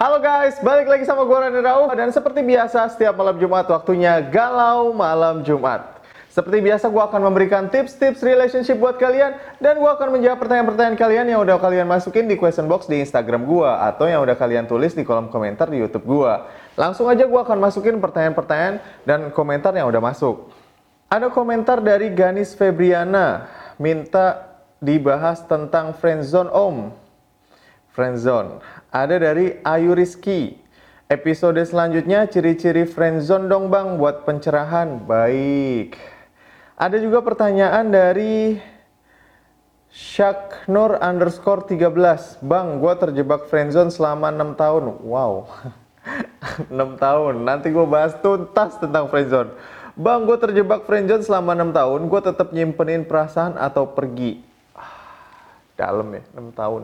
Halo guys, balik lagi sama gue Rani Rauf dan seperti biasa setiap malam Jumat waktunya galau malam Jumat. Seperti biasa gue akan memberikan tips-tips relationship buat kalian dan gue akan menjawab pertanyaan-pertanyaan kalian yang udah kalian masukin di question box di Instagram gue atau yang udah kalian tulis di kolom komentar di YouTube gue. Langsung aja gue akan masukin pertanyaan-pertanyaan dan komentar yang udah masuk. Ada komentar dari Ganis Febriana minta dibahas tentang friendzone om. Friendzone. Ada dari Ayu Rizky. Episode selanjutnya ciri-ciri friendzone dong bang buat pencerahan. Baik. Ada juga pertanyaan dari Syaknur underscore 13. Bang, gue terjebak friendzone selama 6 tahun. Wow. 6 tahun. Nanti gue bahas tuntas tentang friendzone. Bang, gue terjebak friendzone selama 6 tahun. Gue tetap nyimpenin perasaan atau pergi. Ah, Dalam ya, 6 tahun.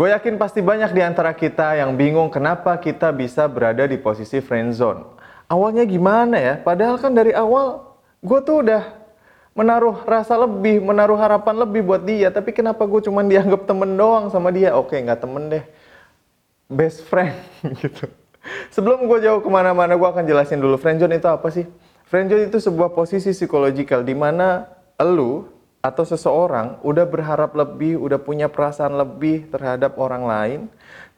Gue yakin pasti banyak di antara kita yang bingung kenapa kita bisa berada di posisi friendzone. Awalnya gimana ya? Padahal kan dari awal gue tuh udah menaruh rasa lebih, menaruh harapan lebih buat dia. Tapi kenapa gue cuman dianggap temen doang sama dia? Oke, nggak temen deh. Best friend gitu. Sebelum gue jauh ke mana-mana, gue akan jelasin dulu friendzone itu apa sih? Friendzone itu sebuah posisi psikologikal di mana elu atau seseorang udah berharap lebih, udah punya perasaan lebih terhadap orang lain,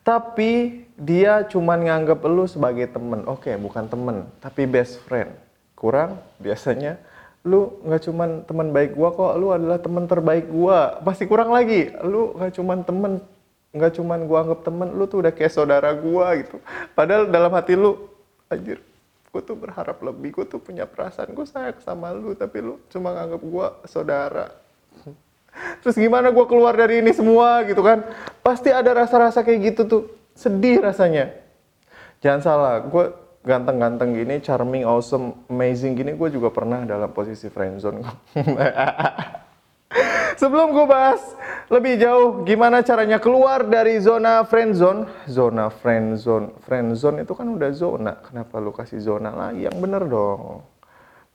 tapi dia cuman nganggap elu sebagai temen. Oke, bukan temen, tapi best friend. Kurang biasanya lu nggak cuman teman baik gua kok, lu adalah teman terbaik gua. Pasti kurang lagi, lu nggak cuman temen, nggak cuman gua anggap temen, lu tuh udah kayak saudara gua gitu. Padahal dalam hati lu, anjir, gue tuh berharap lebih, gue tuh punya perasaan, gue sayang sama lu, tapi lu cuma nganggap gue saudara. Terus gimana gue keluar dari ini semua gitu kan? Pasti ada rasa-rasa kayak gitu tuh, sedih rasanya. Jangan salah, gue ganteng-ganteng gini, charming, awesome, amazing gini, gue juga pernah dalam posisi friendzone. Sebelum gue bahas lebih jauh gimana caranya keluar dari zona friendzone, zona friendzone, friendzone itu kan udah zona. Kenapa lu kasih zona lagi? Yang bener dong.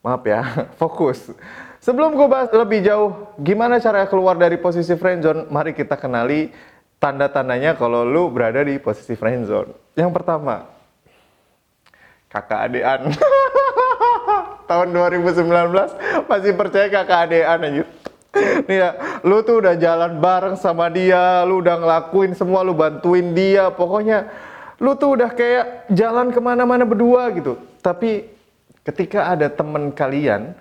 Maaf ya, fokus. Sebelum gue bahas lebih jauh gimana cara keluar dari posisi friendzone, mari kita kenali tanda-tandanya kalau lu berada di posisi friendzone. Yang pertama, kakak adean. Tahun 2019 masih percaya kakak adean aja. Nih ya, lu tuh udah jalan bareng sama dia, lu udah ngelakuin semua, lu bantuin dia, pokoknya lu tuh udah kayak jalan ke mana-mana berdua gitu. Tapi ketika ada temen kalian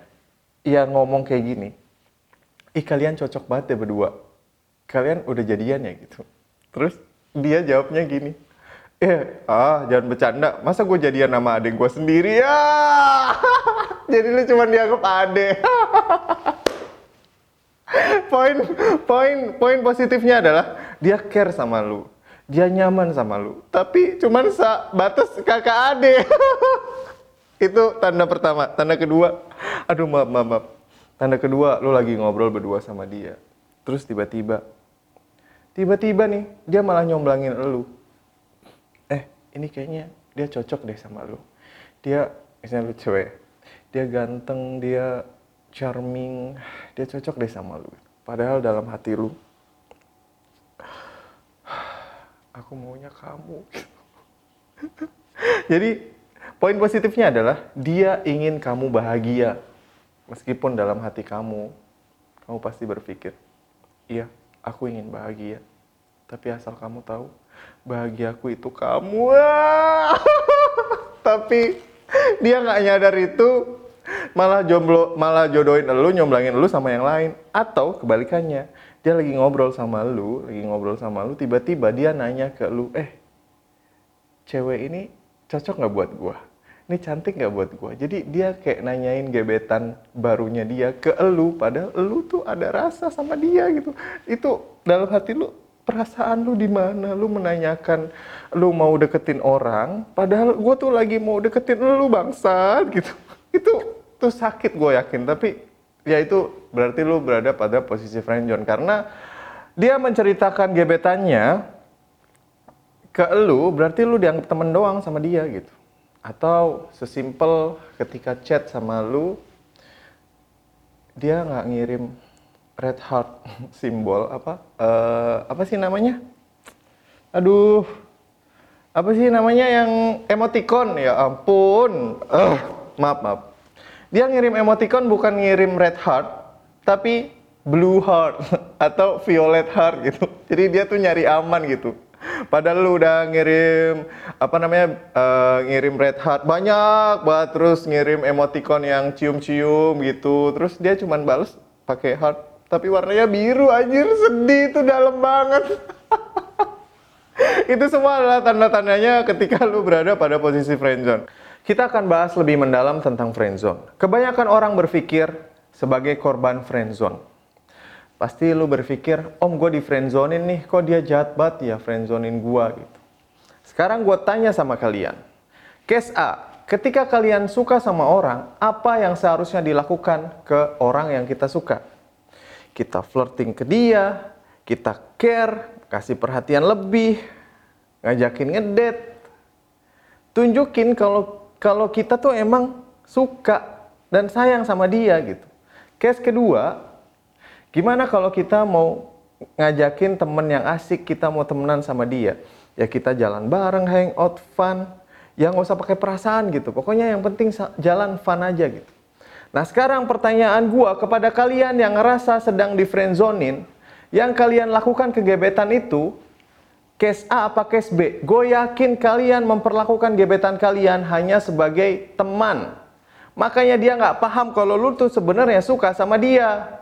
yang ngomong kayak gini, ih kalian cocok banget ya berdua, kalian udah jadian ya gitu. Terus dia jawabnya gini, eh ah jangan bercanda, masa gue jadian sama adik gue sendiri ya? Jadi lu cuma dianggap adek. poin poin poin positifnya adalah dia care sama lu. Dia nyaman sama lu. Tapi cuman batas kakak ade itu tanda pertama. Tanda kedua aduh maaf maaf, maaf. tanda kedua lu lagi ngobrol berdua sama dia. Terus tiba-tiba tiba-tiba nih dia malah nyomblangin lu. Eh ini kayaknya dia cocok deh sama lu. Dia misalnya lu cewek dia ganteng dia charming, dia cocok deh sama lu. Padahal dalam hati lu, aku maunya kamu. Jadi poin positifnya adalah dia ingin kamu bahagia. Meskipun dalam hati kamu, kamu pasti berpikir, iya aku ingin bahagia. Tapi asal kamu tahu, bahagiaku itu kamu. Tapi dia nggak nyadar itu malah jomblo malah jodohin lu nyomblangin lu sama yang lain. Atau kebalikannya dia lagi ngobrol sama lu lagi ngobrol sama lu tiba-tiba dia nanya ke lu eh cewek ini cocok nggak buat gua? Ini cantik nggak buat gua? Jadi dia kayak nanyain gebetan barunya dia ke lu padahal lu tuh ada rasa sama dia gitu. Itu dalam hati lu perasaan lu di mana? Lu menanyakan lu mau deketin orang padahal gua tuh lagi mau deketin lu bangsat gitu. Itu tuh sakit gue yakin. Tapi ya itu berarti lu berada pada posisi friendzone karena dia menceritakan gebetannya ke lu berarti lu dianggap temen doang sama dia gitu. Atau sesimpel ketika chat sama lu dia nggak ngirim red heart simbol apa uh, apa sih namanya? Aduh apa sih namanya yang emoticon? Ya ampun. Eh, maaf maaf. Dia ngirim emoticon bukan ngirim red heart, tapi blue heart atau violet heart gitu. Jadi dia tuh nyari aman gitu. Padahal lu udah ngirim apa namanya uh, ngirim red heart banyak banget terus ngirim emoticon yang cium-cium gitu. Terus dia cuman balas pakai heart tapi warnanya biru anjir sedih itu dalam banget. itu semua adalah tanda-tandanya ketika lu berada pada posisi friendzone. Kita akan bahas lebih mendalam tentang friendzone. Kebanyakan orang berpikir sebagai korban friendzone. Pasti lu berpikir, om gue di friendzonein nih, kok dia jahat banget ya friendzonein gue gitu. Sekarang gue tanya sama kalian. Case A, ketika kalian suka sama orang, apa yang seharusnya dilakukan ke orang yang kita suka? Kita flirting ke dia, kita care, kasih perhatian lebih, ngajakin ngedate, tunjukin kalau kalau kita tuh emang suka dan sayang sama dia gitu. Case kedua, gimana kalau kita mau ngajakin temen yang asik, kita mau temenan sama dia, ya kita jalan bareng, hangout, fun, ya nggak usah pakai perasaan gitu. Pokoknya yang penting jalan fun aja gitu. Nah sekarang pertanyaan gua kepada kalian yang ngerasa sedang di friendzonin, yang kalian lakukan kegebetan itu, case A apa case B? Gue yakin kalian memperlakukan gebetan kalian hanya sebagai teman. Makanya dia nggak paham kalau lu tuh sebenarnya suka sama dia.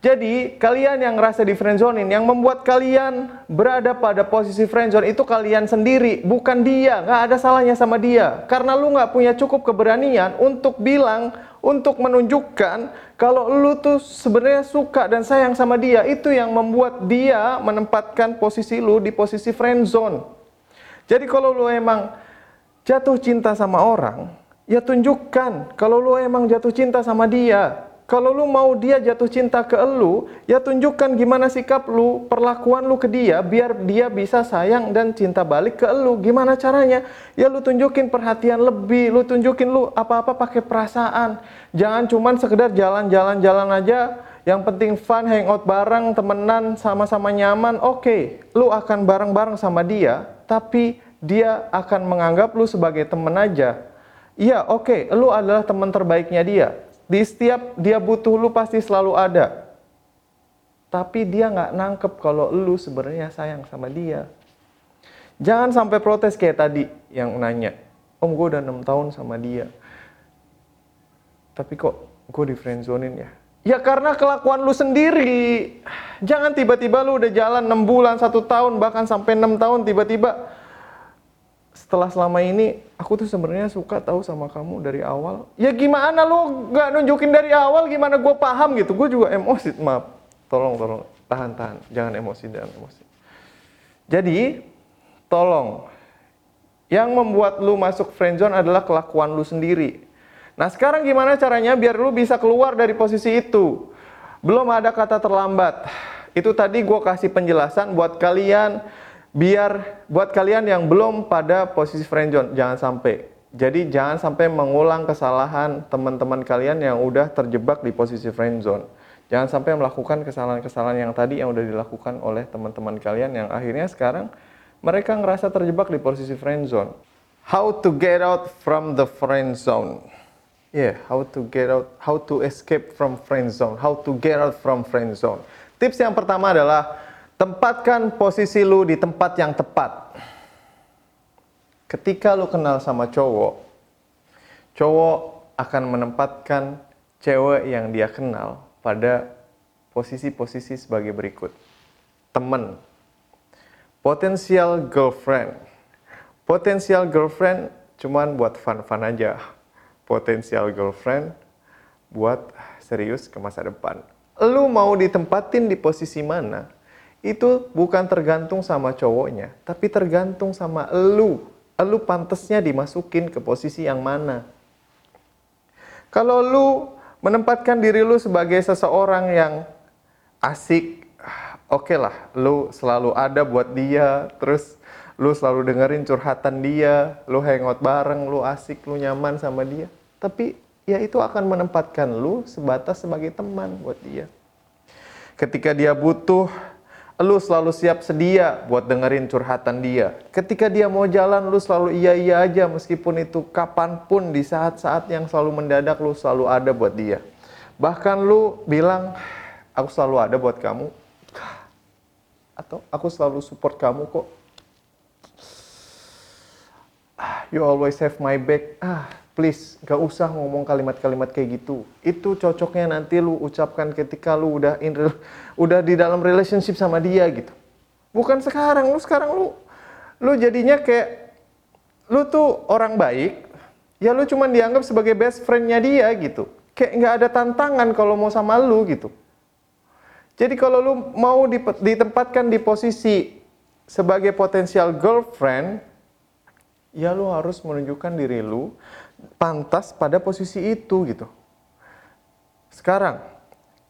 Jadi kalian yang ngerasa di friendzonein, yang membuat kalian berada pada posisi friendzone itu kalian sendiri, bukan dia. Nggak ada salahnya sama dia. Karena lu nggak punya cukup keberanian untuk bilang, untuk menunjukkan kalau lu tuh sebenarnya suka dan sayang sama dia. Itu yang membuat dia menempatkan posisi lu di posisi friendzone. Jadi kalau lu emang jatuh cinta sama orang, ya tunjukkan kalau lu emang jatuh cinta sama dia kalau lu mau dia jatuh cinta ke lu, ya tunjukkan gimana sikap lu, perlakuan lu ke dia, biar dia bisa sayang dan cinta balik ke lu. Gimana caranya? Ya lu tunjukin perhatian lebih, lu tunjukin lu apa-apa pakai perasaan. Jangan cuman sekedar jalan-jalan-jalan aja, yang penting fun, hangout bareng, temenan, sama-sama nyaman. Oke, okay, lu akan bareng-bareng sama dia, tapi dia akan menganggap lu sebagai temen aja. Iya, oke, okay, lu adalah teman terbaiknya dia di setiap dia butuh lu pasti selalu ada. Tapi dia nggak nangkep kalau lu sebenarnya sayang sama dia. Jangan sampai protes kayak tadi yang nanya, Om gue udah 6 tahun sama dia. Tapi kok gue di friendzonein ya? Ya karena kelakuan lu sendiri. Jangan tiba-tiba lu udah jalan 6 bulan, 1 tahun, bahkan sampai 6 tahun tiba-tiba setelah selama ini aku tuh sebenarnya suka tahu sama kamu dari awal. Ya gimana lu nggak nunjukin dari awal gimana gue paham gitu. Gue juga emosi, maaf. Tolong, tolong, tahan, tahan. Jangan emosi, dan emosi. Jadi, tolong. Yang membuat lu masuk friendzone adalah kelakuan lu sendiri. Nah sekarang gimana caranya biar lu bisa keluar dari posisi itu? Belum ada kata terlambat. Itu tadi gue kasih penjelasan buat kalian biar buat kalian yang belum pada posisi friendzone jangan sampai. Jadi jangan sampai mengulang kesalahan teman-teman kalian yang udah terjebak di posisi friendzone jangan sampai melakukan kesalahan-kesalahan yang tadi yang udah dilakukan oleh teman-teman kalian yang akhirnya sekarang mereka ngerasa terjebak di posisi friendzone how to get out from the friend zone. Yeah how to get out how to escape from friend zone how to get out from friend zone. Tips yang pertama adalah Tempatkan posisi lu di tempat yang tepat. Ketika lu kenal sama cowok, cowok akan menempatkan cewek yang dia kenal pada posisi-posisi sebagai berikut. Temen, potensial girlfriend. Potensial girlfriend cuman buat fun-fun aja. Potensial girlfriend buat serius ke masa depan. Lu mau ditempatin di posisi mana? Itu bukan tergantung sama cowoknya, tapi tergantung sama elu. Elu pantesnya dimasukin ke posisi yang mana. Kalau lu menempatkan diri lu sebagai seseorang yang asik, oke okay lah, lu selalu ada buat dia, terus lu selalu dengerin curhatan dia, lu hangout bareng, lu asik, lu nyaman sama dia. Tapi ya itu akan menempatkan lu sebatas sebagai teman buat dia. Ketika dia butuh lu selalu siap sedia buat dengerin curhatan dia. Ketika dia mau jalan, lu selalu iya-iya aja meskipun itu kapan pun di saat-saat yang selalu mendadak lu selalu ada buat dia. Bahkan lu bilang, aku selalu ada buat kamu. Atau aku selalu support kamu kok. Ah, You always have my back. Ah, please, gak usah ngomong kalimat-kalimat kayak gitu. Itu cocoknya nanti lu ucapkan ketika lu udah in, udah di dalam relationship sama dia gitu. Bukan sekarang, lu sekarang lu lu jadinya kayak lu tuh orang baik, ya lu cuma dianggap sebagai best friendnya dia gitu. Kayak nggak ada tantangan kalau mau sama lu gitu. Jadi kalau lu mau ditempatkan di posisi sebagai potensial girlfriend, ya lu harus menunjukkan diri lu pantas pada posisi itu gitu. Sekarang,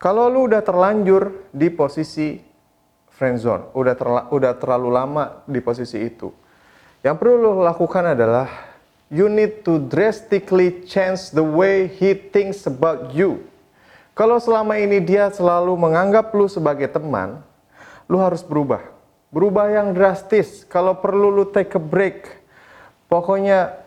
kalau lu udah terlanjur di posisi friend zone, udah terla, udah terlalu lama di posisi itu. Yang perlu lu lakukan adalah you need to drastically change the way he thinks about you. Kalau selama ini dia selalu menganggap lu sebagai teman, lu harus berubah. Berubah yang drastis. Kalau perlu lu take a break. Pokoknya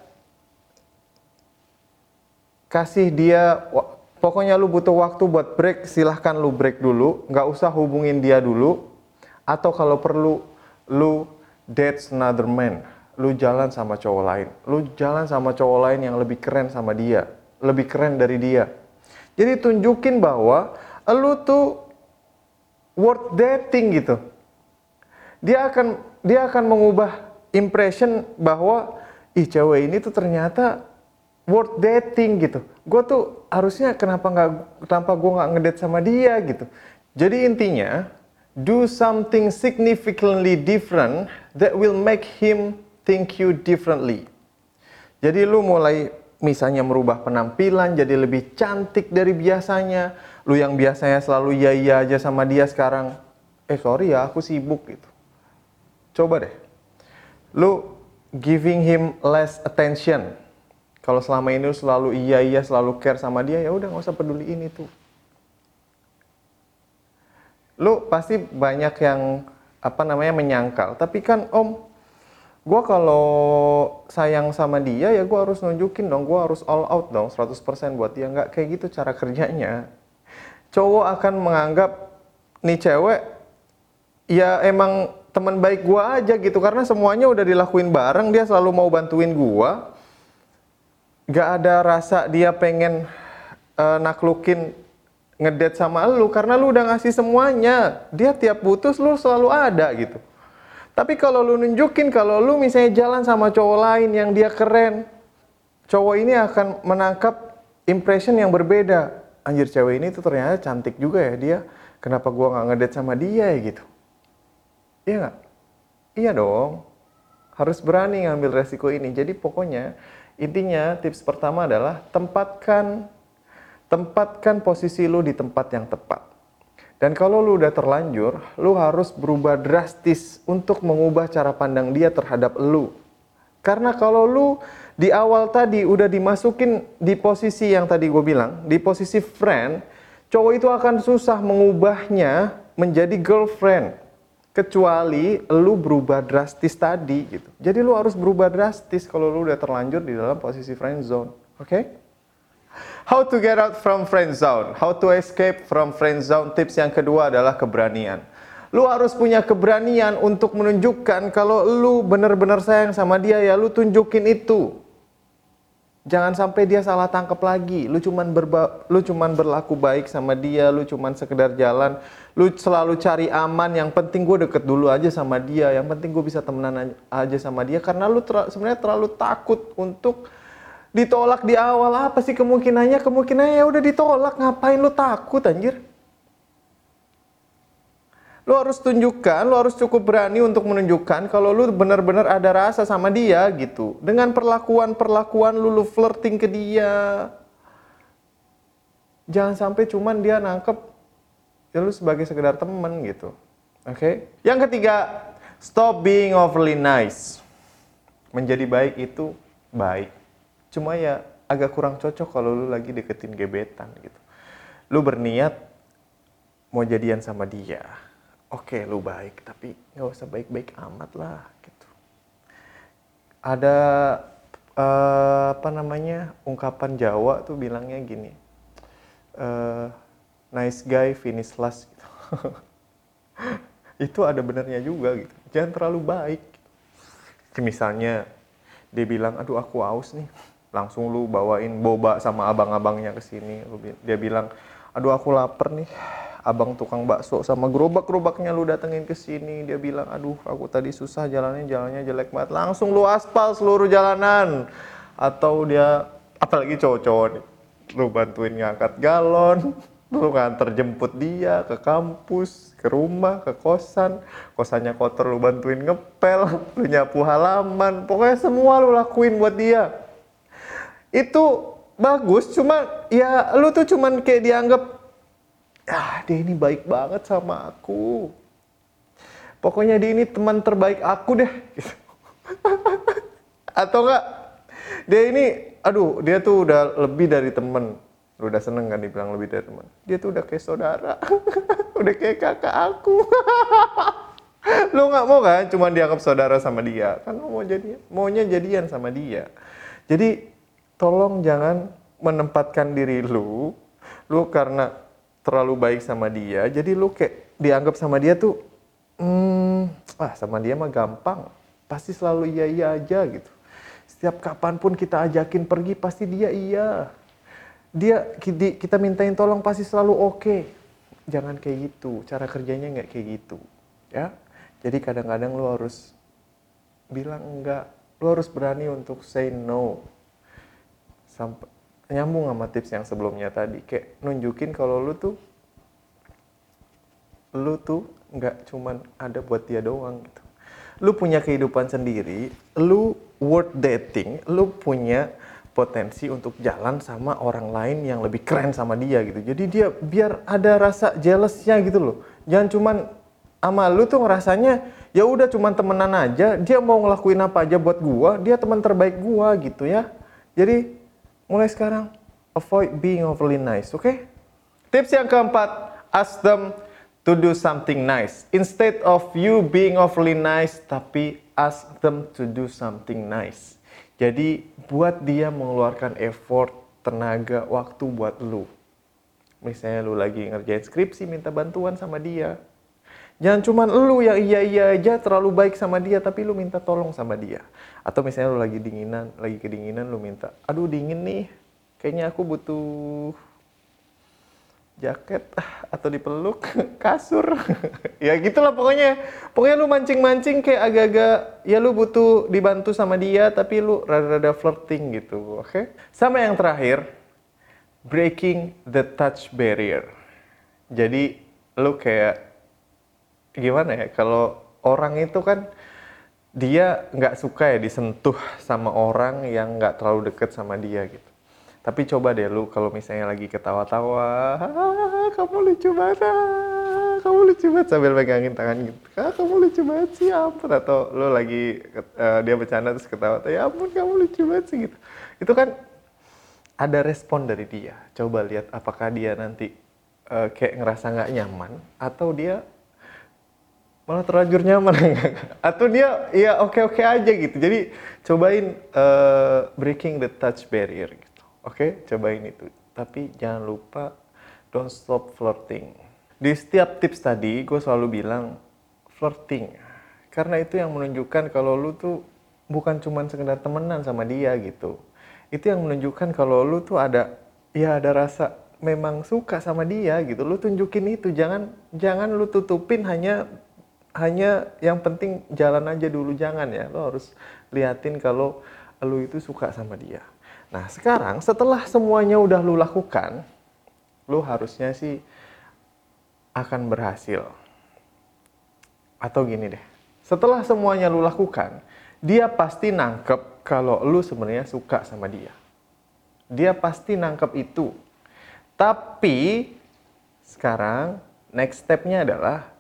kasih dia pokoknya lu butuh waktu buat break silahkan lu break dulu. Nggak usah hubungin dia dulu. Atau kalau perlu lu date another man. Lu jalan sama cowok lain. Lu jalan sama cowok lain yang lebih keren sama dia. Lebih keren dari dia. Jadi tunjukin bahwa lu tuh worth dating gitu. Dia akan dia akan mengubah impression bahwa ih cewek ini tuh ternyata worth dating gitu. Gue tuh harusnya kenapa nggak kenapa gue nggak ngedate sama dia gitu. Jadi intinya do something significantly different that will make him think you differently. Jadi lu mulai misalnya merubah penampilan jadi lebih cantik dari biasanya. Lu yang biasanya selalu iya iya aja sama dia sekarang, eh sorry ya aku sibuk gitu. Coba deh. Lu giving him less attention kalau selama ini lu selalu iya iya selalu care sama dia ya udah nggak usah peduliin itu. Lu pasti banyak yang apa namanya menyangkal. Tapi kan om, gue kalau sayang sama dia ya gue harus nunjukin dong, gue harus all out dong 100% buat dia. Nggak kayak gitu cara kerjanya. Cowok akan menganggap nih cewek ya emang teman baik gue aja gitu karena semuanya udah dilakuin bareng dia selalu mau bantuin gue gak ada rasa dia pengen uh, naklukin ngedate sama lu karena lu udah ngasih semuanya. Dia tiap putus lu selalu ada gitu. Tapi kalau lu nunjukin kalau lu misalnya jalan sama cowok lain yang dia keren, cowok ini akan menangkap impression yang berbeda. Anjir cewek ini tuh ternyata cantik juga ya dia. Kenapa gua nggak ngedate sama dia ya gitu? Iya nggak? Iya dong. Harus berani ngambil resiko ini. Jadi pokoknya Intinya tips pertama adalah tempatkan tempatkan posisi lu di tempat yang tepat. Dan kalau lu udah terlanjur, lu harus berubah drastis untuk mengubah cara pandang dia terhadap lu. Karena kalau lu di awal tadi udah dimasukin di posisi yang tadi gue bilang, di posisi friend, cowok itu akan susah mengubahnya menjadi girlfriend kecuali lu berubah drastis tadi gitu. Jadi lu harus berubah drastis kalau lu udah terlanjur di dalam posisi friend zone. Oke? Okay? How to get out from friend zone? How to escape from friend zone? Tips yang kedua adalah keberanian. Lu harus punya keberanian untuk menunjukkan kalau lu benar-benar sayang sama dia ya lu tunjukin itu. Jangan sampai dia salah tangkap lagi. Lu cuman berba lu cuman berlaku baik sama dia, lu cuman sekedar jalan, lu selalu cari aman. Yang penting gue deket dulu aja sama dia. Yang penting gue bisa temenan aja sama dia karena lu ter sebenarnya terlalu takut untuk ditolak di awal. Apa sih kemungkinannya? Kemungkinannya ya udah ditolak. Ngapain lu takut anjir? Lu harus tunjukkan, lu harus cukup berani untuk menunjukkan kalau lu benar-benar ada rasa sama dia gitu. Dengan perlakuan-perlakuan lu, lu flirting ke dia. Jangan sampai cuman dia nangkep ya lu sebagai sekedar temen gitu. Oke? Okay? Yang ketiga, stop being overly nice. Menjadi baik itu baik. Cuma ya agak kurang cocok kalau lu lagi deketin gebetan gitu. Lu berniat mau jadian sama dia oke lu baik tapi nggak usah baik-baik amat lah gitu. Ada uh, apa namanya ungkapan Jawa tuh bilangnya gini uh, nice guy finish last. Gitu. itu ada benernya juga gitu. Jangan terlalu baik misalnya dia bilang aduh aku aus nih. Langsung lu bawain boba sama abang-abangnya ke sini. Dia bilang aduh aku lapar nih abang tukang bakso sama gerobak-gerobaknya lu datengin ke sini. Dia bilang aduh aku tadi susah jalannya jalannya jelek banget. Langsung lu aspal seluruh jalanan. Atau dia apalagi cowok-cowok nih lu bantuin ngangkat galon lu nganter jemput dia ke kampus ke rumah ke kosan. Kosannya kotor lu bantuin ngepel lu nyapu halaman. Pokoknya semua lu lakuin buat dia. Itu bagus cuma ya lu tuh cuman kayak dianggap ah dia ini baik banget sama aku. Pokoknya dia ini teman terbaik aku deh. Atau enggak? Dia ini aduh dia tuh udah lebih dari temen lu udah seneng kan dibilang lebih dari teman. Dia tuh udah kayak saudara. Udah kayak kakak aku. Lu nggak mau kan cuma dianggap saudara sama dia? Kan lu mau jadi maunya jadian sama dia. Jadi tolong jangan menempatkan diri lu. Lu karena terlalu baik sama dia jadi lu kayak dianggap sama dia tuh hmm, ah sama dia mah gampang. Pasti selalu iya iya aja gitu. Setiap kapan pun kita ajakin pergi pasti dia iya. Dia kita mintain tolong pasti selalu oke. Okay. jangan kayak gitu cara kerjanya nggak kayak gitu ya. Jadi kadang-kadang lu harus bilang enggak lu harus berani untuk say no. Sampai nyambung sama tips yang sebelumnya tadi. Kayak nunjukin kalau lu tuh lu tuh nggak cuman ada buat dia doang gitu. Lu punya kehidupan sendiri lu worth dating lu punya potensi untuk jalan sama orang lain yang lebih keren sama dia gitu. Jadi dia biar ada rasa jealousnya gitu loh. Jangan cuman sama lu tuh ngerasanya ya udah cuman temenan aja dia mau ngelakuin apa aja buat gua dia teman terbaik gua gitu ya. Jadi mulai sekarang avoid being overly nice, oke? Okay? Tips yang keempat, ask them to do something nice. Instead of you being overly nice, tapi ask them to do something nice. Jadi buat dia mengeluarkan effort, tenaga, waktu buat lu. Misalnya lu lagi ngerjain skripsi, minta bantuan sama dia. Jangan cuman lu yang iya-iya aja terlalu baik sama dia, tapi lu minta tolong sama dia. Atau misalnya lu lagi dinginan, lagi kedinginan, lu minta, aduh dingin nih, kayaknya aku butuh jaket atau dipeluk kasur ya gitulah pokoknya pokoknya lu mancing-mancing kayak agak-agak ya lu butuh dibantu sama dia tapi lu rada-rada flirting gitu oke okay? sama yang terakhir breaking the touch barrier jadi lu kayak gimana ya kalau orang itu kan dia nggak suka ya disentuh sama orang yang nggak terlalu deket sama dia gitu. Tapi coba deh lu kalau misalnya lagi ketawa-tawa, kamu lucu banget, kamu lucu banget sambil pegangin tangan gitu. Ah, kamu lucu banget sih, ya ampun. Atau lu lagi uh, dia bercanda terus ketawa, ya ampun kamu lucu banget sih gitu. Itu kan ada respon dari dia. Coba lihat apakah dia nanti uh, kayak ngerasa nggak nyaman atau dia malah terlanjur nyaman. Atau dia ya oke oke aja gitu. Jadi cobain uh, breaking the touch barrier gitu. Oke okay? cobain itu. Tapi jangan lupa don't stop flirting. Di setiap tips tadi gue selalu bilang flirting. Karena itu yang menunjukkan kalau lu tuh bukan cuma sekedar temenan sama dia gitu. Itu yang menunjukkan kalau lu tuh ada ya ada rasa memang suka sama dia gitu. Lu tunjukin itu. Jangan jangan lu tutupin hanya hanya yang penting jalan aja dulu jangan ya. Lo harus liatin kalau lo itu suka sama dia. Nah sekarang setelah semuanya udah lo lakukan lo harusnya sih akan berhasil. Atau gini deh setelah semuanya lo lakukan dia pasti nangkep kalau lo sebenarnya suka sama dia. Dia pasti nangkep itu. Tapi sekarang next stepnya adalah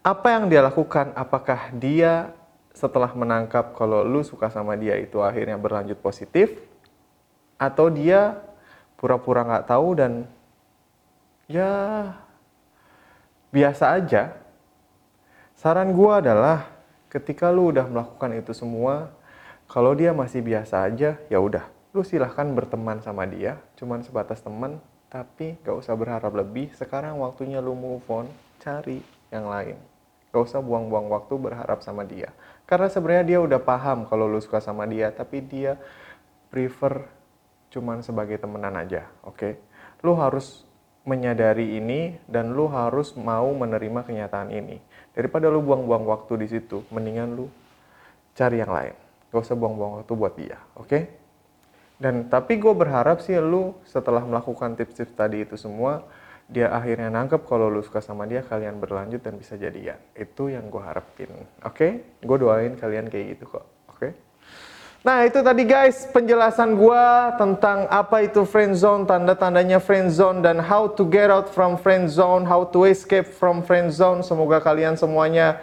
apa yang dia lakukan apakah dia setelah menangkap kalau lu suka sama dia itu akhirnya berlanjut positif atau dia pura-pura nggak -pura tahu dan ya biasa aja Saran gue adalah ketika lu udah melakukan itu semua, kalau dia masih biasa aja, ya udah, lu silahkan berteman sama dia, cuman sebatas teman, tapi gak usah berharap lebih. Sekarang waktunya lu move on, cari yang lain. Gak usah buang-buang waktu berharap sama dia. Karena sebenarnya dia udah paham kalau lu suka sama dia, tapi dia prefer cuman sebagai temenan aja, oke? Okay? Lu harus menyadari ini dan lu harus mau menerima kenyataan ini daripada lu buang-buang waktu di situ mendingan lu cari yang lain gak usah buang-buang waktu buat dia oke okay? dan tapi gue berharap sih lu setelah melakukan tips-tips tadi itu semua dia akhirnya nangkep kalau lu suka sama dia kalian berlanjut dan bisa jadian itu yang gue harapin oke okay? gue doain kalian kayak gitu kok oke okay? Nah itu tadi guys penjelasan gua tentang apa itu friend zone, tanda-tandanya friend zone dan how to get out from friend zone, how to escape from friend zone. Semoga kalian semuanya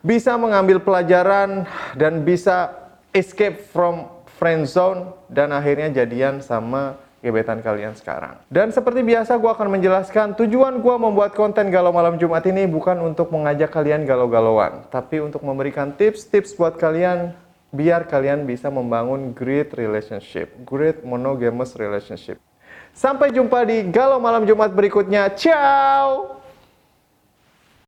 bisa mengambil pelajaran dan bisa escape from friend zone dan akhirnya jadian sama gebetan kalian sekarang. Dan seperti biasa gue akan menjelaskan tujuan gue membuat konten galau malam Jumat ini bukan untuk mengajak kalian galau-galauan, tapi untuk memberikan tips-tips buat kalian biar kalian bisa membangun great relationship, great monogamous relationship. Sampai jumpa di Galau Malam Jumat berikutnya. Ciao!